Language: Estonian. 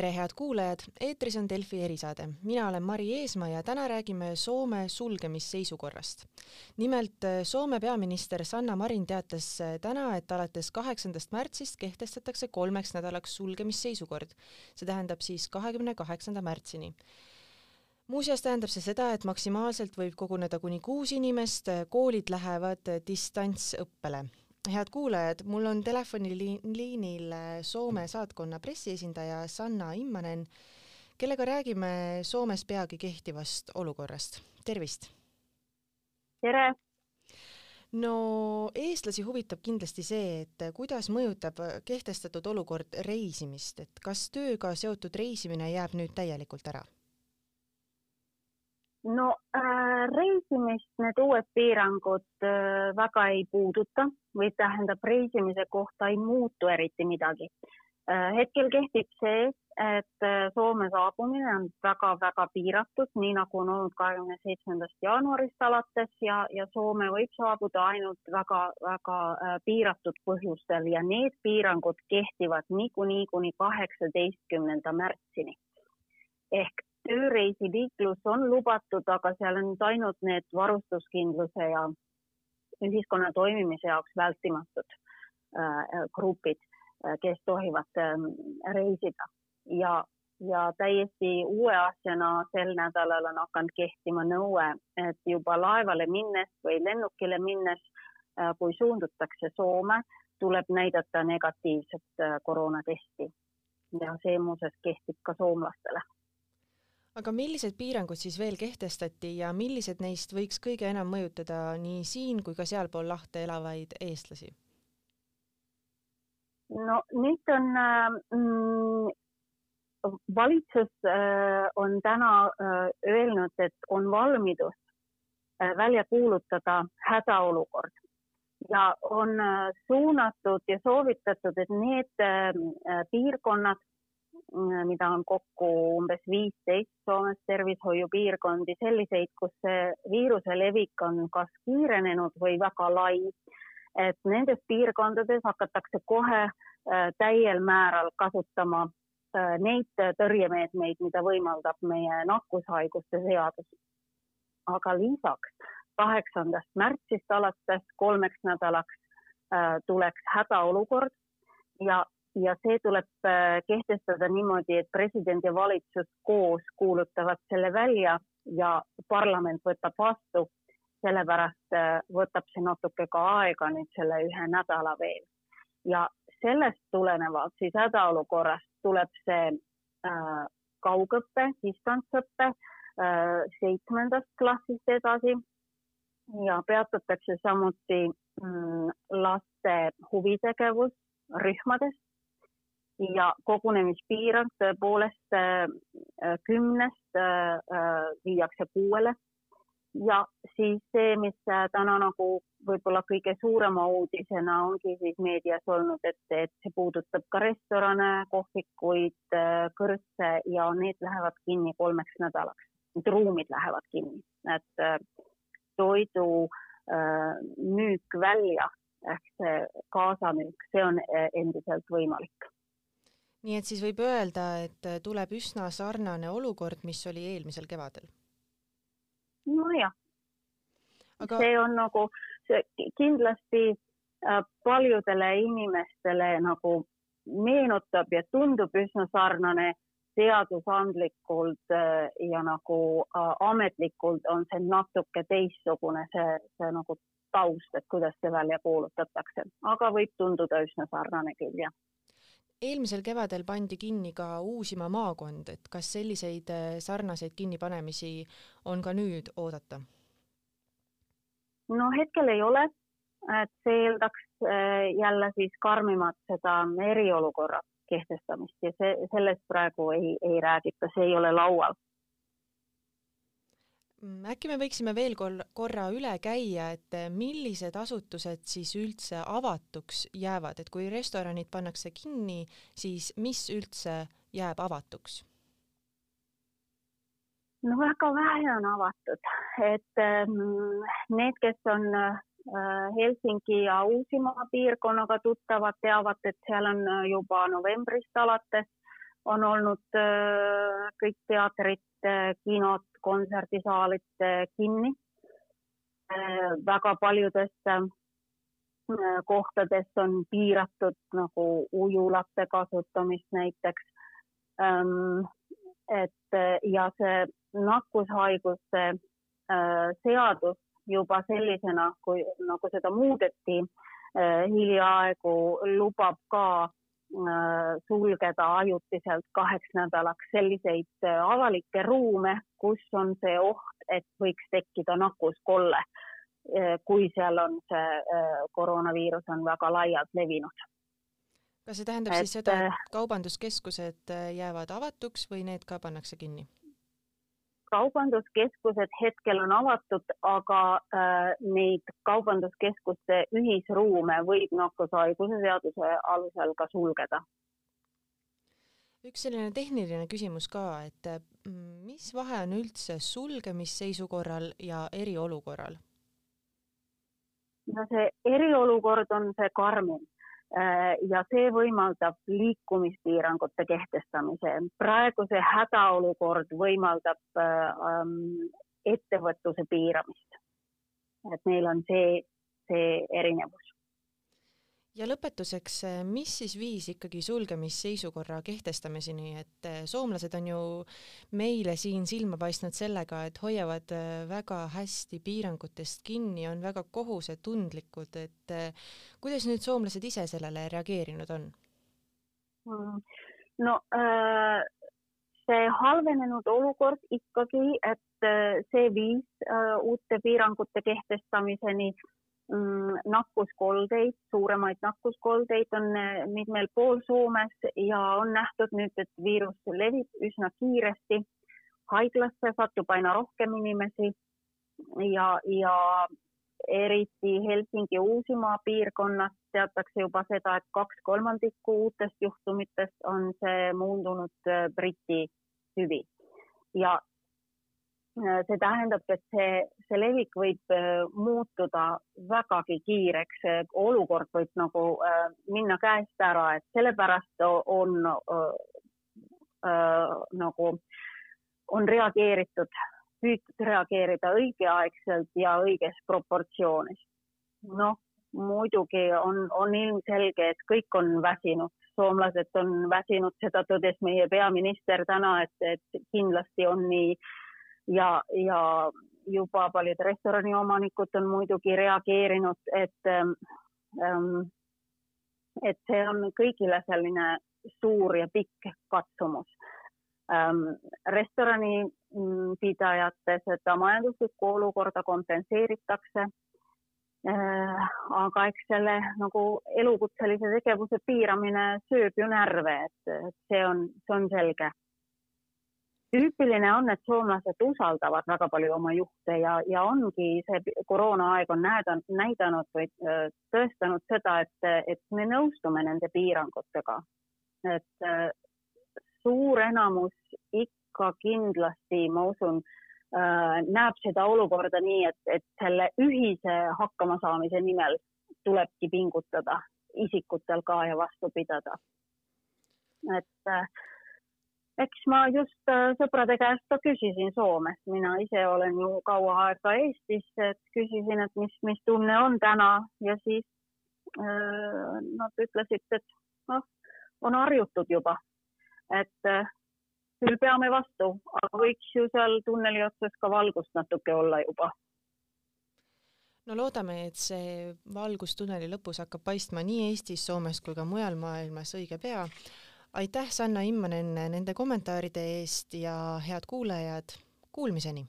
tere, head kuulajad, eetris on Delfi erisaade. mina olen Mari Eesmaa ja täna räägime Soome sulgemisseisukorrast. nimelt Soome peaminister Sanna Marin teatas täna, et alates kaheksandast märtsist kehtestatakse kolmeks nädalaks sulgemisseisukord. see tähendab siis kahekümne kaheksanda märtsini muuseas tähendab see seda, et maksimaalselt võib koguneda kuni kuus inimest, koolid lähevad distantsõppele. Head kuulajad, mul on telefoniliinil Soome saatkonna pressiesindaja Sanna Immanen, kellega räägime Soomes peagi kehtivast olukorrast. tervist! tere! no eestlasi huvitab kindlasti see, et kuidas mõjutab kehtestatud olukord reisimist, et kas tööga seotud reisimine jääb nüüd täielikult ära? No äh, reisimist need uued piirangud äh, väga ei puuduta või tähendab, reisimise kohta ei muutu eriti midagi äh,. hetkel kehtib see, et äh, Soome saabumine on väga-väga piiratud, nii nagu on olnud kahekümne seitsmendast jaanuarist alates ja, ja Soome võib saabuda ainult väga-väga äh, piiratud põhjustel ja need piirangud kehtivad niikuinii kuni kaheksateistkümnenda märtsini ehk tööreisiliiklus on lubatud, aga seal on nüüd ainult need varustuskindluse ja ühiskonna toimimise jaoks vältimatud äh, grupid, äh, kes tohivad äh, reisida. Ja, ja täiesti uue asjana sel nädalal on hakanud kehtima nõue, et juba laevale minnes või lennukile minnes, äh, kui suundutakse Soome, tuleb näidata negatiivset äh, koroonatesti. Ja see muuseas kehtib ka soomlastele aga millised piirangud siis veel kehtestati ja millised neist võiks kõige enam mõjutada nii siin kui ka sealpool lahte elavaid eestlasi? no nüüd on mm, valitsus äh, on täna äh, öelnud, et on valmidus äh, välja kuulutada hädaolukord ja on suunatud ja soovitatud, et need piirkonnad, mida on kokku umbes viisteist Soomes tervishoiupiirkondi, selliseid, kus see viiruse levik on kas kiirenenud või väga lai. et nendes piirkondades hakatakse kohe äh, täiel määral kasutama äh, neid tõrjemeetmeid, mida võimaldab meie nakkushaiguste seadus. aga lisaks kaheksandast märtsist alates kolmeks nädalaks tuleks hädaolukord ja ja see tuleb äh, kehtestada niimoodi, et president ja valitsus koos kuulutavad selle välja ja parlament võtab vastu. sellepärast äh, võtab see natuke ka aega nüüd selle ühe nädala veel. Ja sellest tulenevalt siis hädaolukorrast tuleb see äh, kaugõpe, distantsõpe äh, seitsmendast klassist edasi. Ja peatatakse samuti mm, laste huvitegevus rühmades ja kogunemispiirang tõepoolest äh, äh, kümnest äh, viiakse kuuele. ja siis see, mis täna nagu võib-olla kõige suurema uudisena ongi siis meedias olnud, et, et see puudutab ka restorane, kohvikuid, kõrtse ja need lähevad kinni kolmeks nädalaks. Need ruumid lähevad kinni, et toidu müük välja ehk see kaasamüük, see on endiselt võimalik nii et siis võib öelda, et tuleb üsna sarnane olukord, mis oli eelmisel kevadel. nojah Aga..., see on nagu, see kindlasti äh, paljudele inimestele nagu meenutab ja tundub üsna sarnane seadusandlikult äh, ja nagu äh, ametlikult on see natuke teistsugune, see, see nagu taust, et kuidas see välja kuulutatakse, aga võib tunduda üsna sarnane küll, jah eelmisel kevadel pandi kinni ka Uusimaa maakond, et kas selliseid äh, sarnaseid kinnipanemisi on ka nüüd oodata? no hetkel ei ole, et see eeldaks äh, jälle siis karmimat seda eriolukorra kehtestamist ja see, sellest praegu ei, ei räägita, see ei ole laual äkki me võiksime veel korra üle käia, et eh, millised asutused siis üldse avatuks jäävad, et kui restoranid pannakse kinni, siis mis üldse jääb avatuks? no väga vähe on avatud, et ähm, need, kes on äh, Helsingi ja Uusimaa piirkonnaga tuttavad, teavad, et seal on äh, juba novembrist alates on olnud kõik teatrid, kinod, kontserdisaalid kinni. väga paljudes kohtades on piiratud nagu ujulate kasutamist näiteks. et ja see nakkushaiguste seadus juba sellisena, kui nagu seda muudeti hiljaaegu, lubab ka sulgeda ajutiselt kaheks nädalaks selliseid avalikke ruume, kus on see oht, et võiks tekkida nakkuskolle Eh, kui seal on see koroonaviirus on väga laialt levinud. kas see tähendab et, siis seda, et kaubanduskeskused jäävad avatuks või need ka pannakse kinni? Kaubanduskeskused hetkel on avatud, aga äh, neid kaubanduskeskuste ühisruume võib nakkushaiguse seaduse alusel ka sulgeda. üks selline tehniline küsimus ka, et mis vahe on üldse sulgemisseisukorral ja eriolukorral? no see eriolukord on see karmim äh, ja see võimaldab liikumispiirangute kehtestamise. praegu see hädaolukord võimaldab ähm, ettevõtluse piiramist. et neil on see, see erinevus ja lõpetuseks, mis siis viis ikkagi sulgemisseisukorra kehtestamiseni, et eh, soomlased on ju meile siin silma paistnud sellega, et hoiavad eh, väga hästi piirangutest kinni, on väga kohusetundlikud, et eh, kuidas nüüd soomlased ise sellele reageerinud on? Mm. no see halvenenud olukord ikkagi, et see viis uute piirangute kehtestamiseni nakkuskoldeid, suuremaid nakkuskoldeid on eh, mitmel pool Soomes ja on nähtud nüüd, et viirus levib üsna kiiresti. haiglasse satub aina rohkem inimesi ja, ja eriti Helsingi Uusimaa piirkonnas teatakse juba seda, et kaks kolmandikku uutest juhtumitest on see muundunud eh, Briti tüvi ja Äh, see tähendab, et see, see levik võib äh, muutuda vägagi kiireks, olukord võib nagu äh, minna käest ära, et sellepärast on äh, nagu, on reageeritud, püütud reageerida õigeaegselt ja õiges proportsioonis. noh, muidugi on, on ilmselge, et kõik on väsinud, soomlased on väsinud, seda tõdes meie peaminister täna, et, et kindlasti on nii äh, ja, ja juba paljud restoraniomanikud on muidugi reageerinud, et ähm, et see on kõigile selline suur ja pikk katsumus ähm,. restoranipidajate seda majanduslikku olukorda kompenseeritakse äh,. aga eks selle nagu elukutselise tegevuse piiramine sööb ju närve, et, see on, see on selge tüüpiline on, et soomlased usaldavad väga palju oma juhte ja, ja ongi see koroonaaeg on näidanud, näidanud või tõestanud seda, et, et me nõustume nende piirangutega. et suur enamus ikka kindlasti, ma usun, näeb seda olukorda nii, et, et selle ühise hakkamasaamise nimel tulebki pingutada isikutel ka ja vastu pidada. et eks ma just äh, sõprade käest ka küsisin Soomes, mina ise olen ju kaua aega Eestis, et küsisin, et mis, mis tunne on täna. Ja siis äh, nad ütlesid, et noh, on harjutud juba, et äh, küll peame vastu, aga võiks ju seal tunneli otsas ka valgust natuke olla juba. No loodame, et see valgus tunneli lõpus hakkab paistma nii Eestis, Soomes kui ka mujal maailmas õige pea aitäh, Sanna Immonen nende kommentaaride eest ja head kuulajad, kuulmiseni!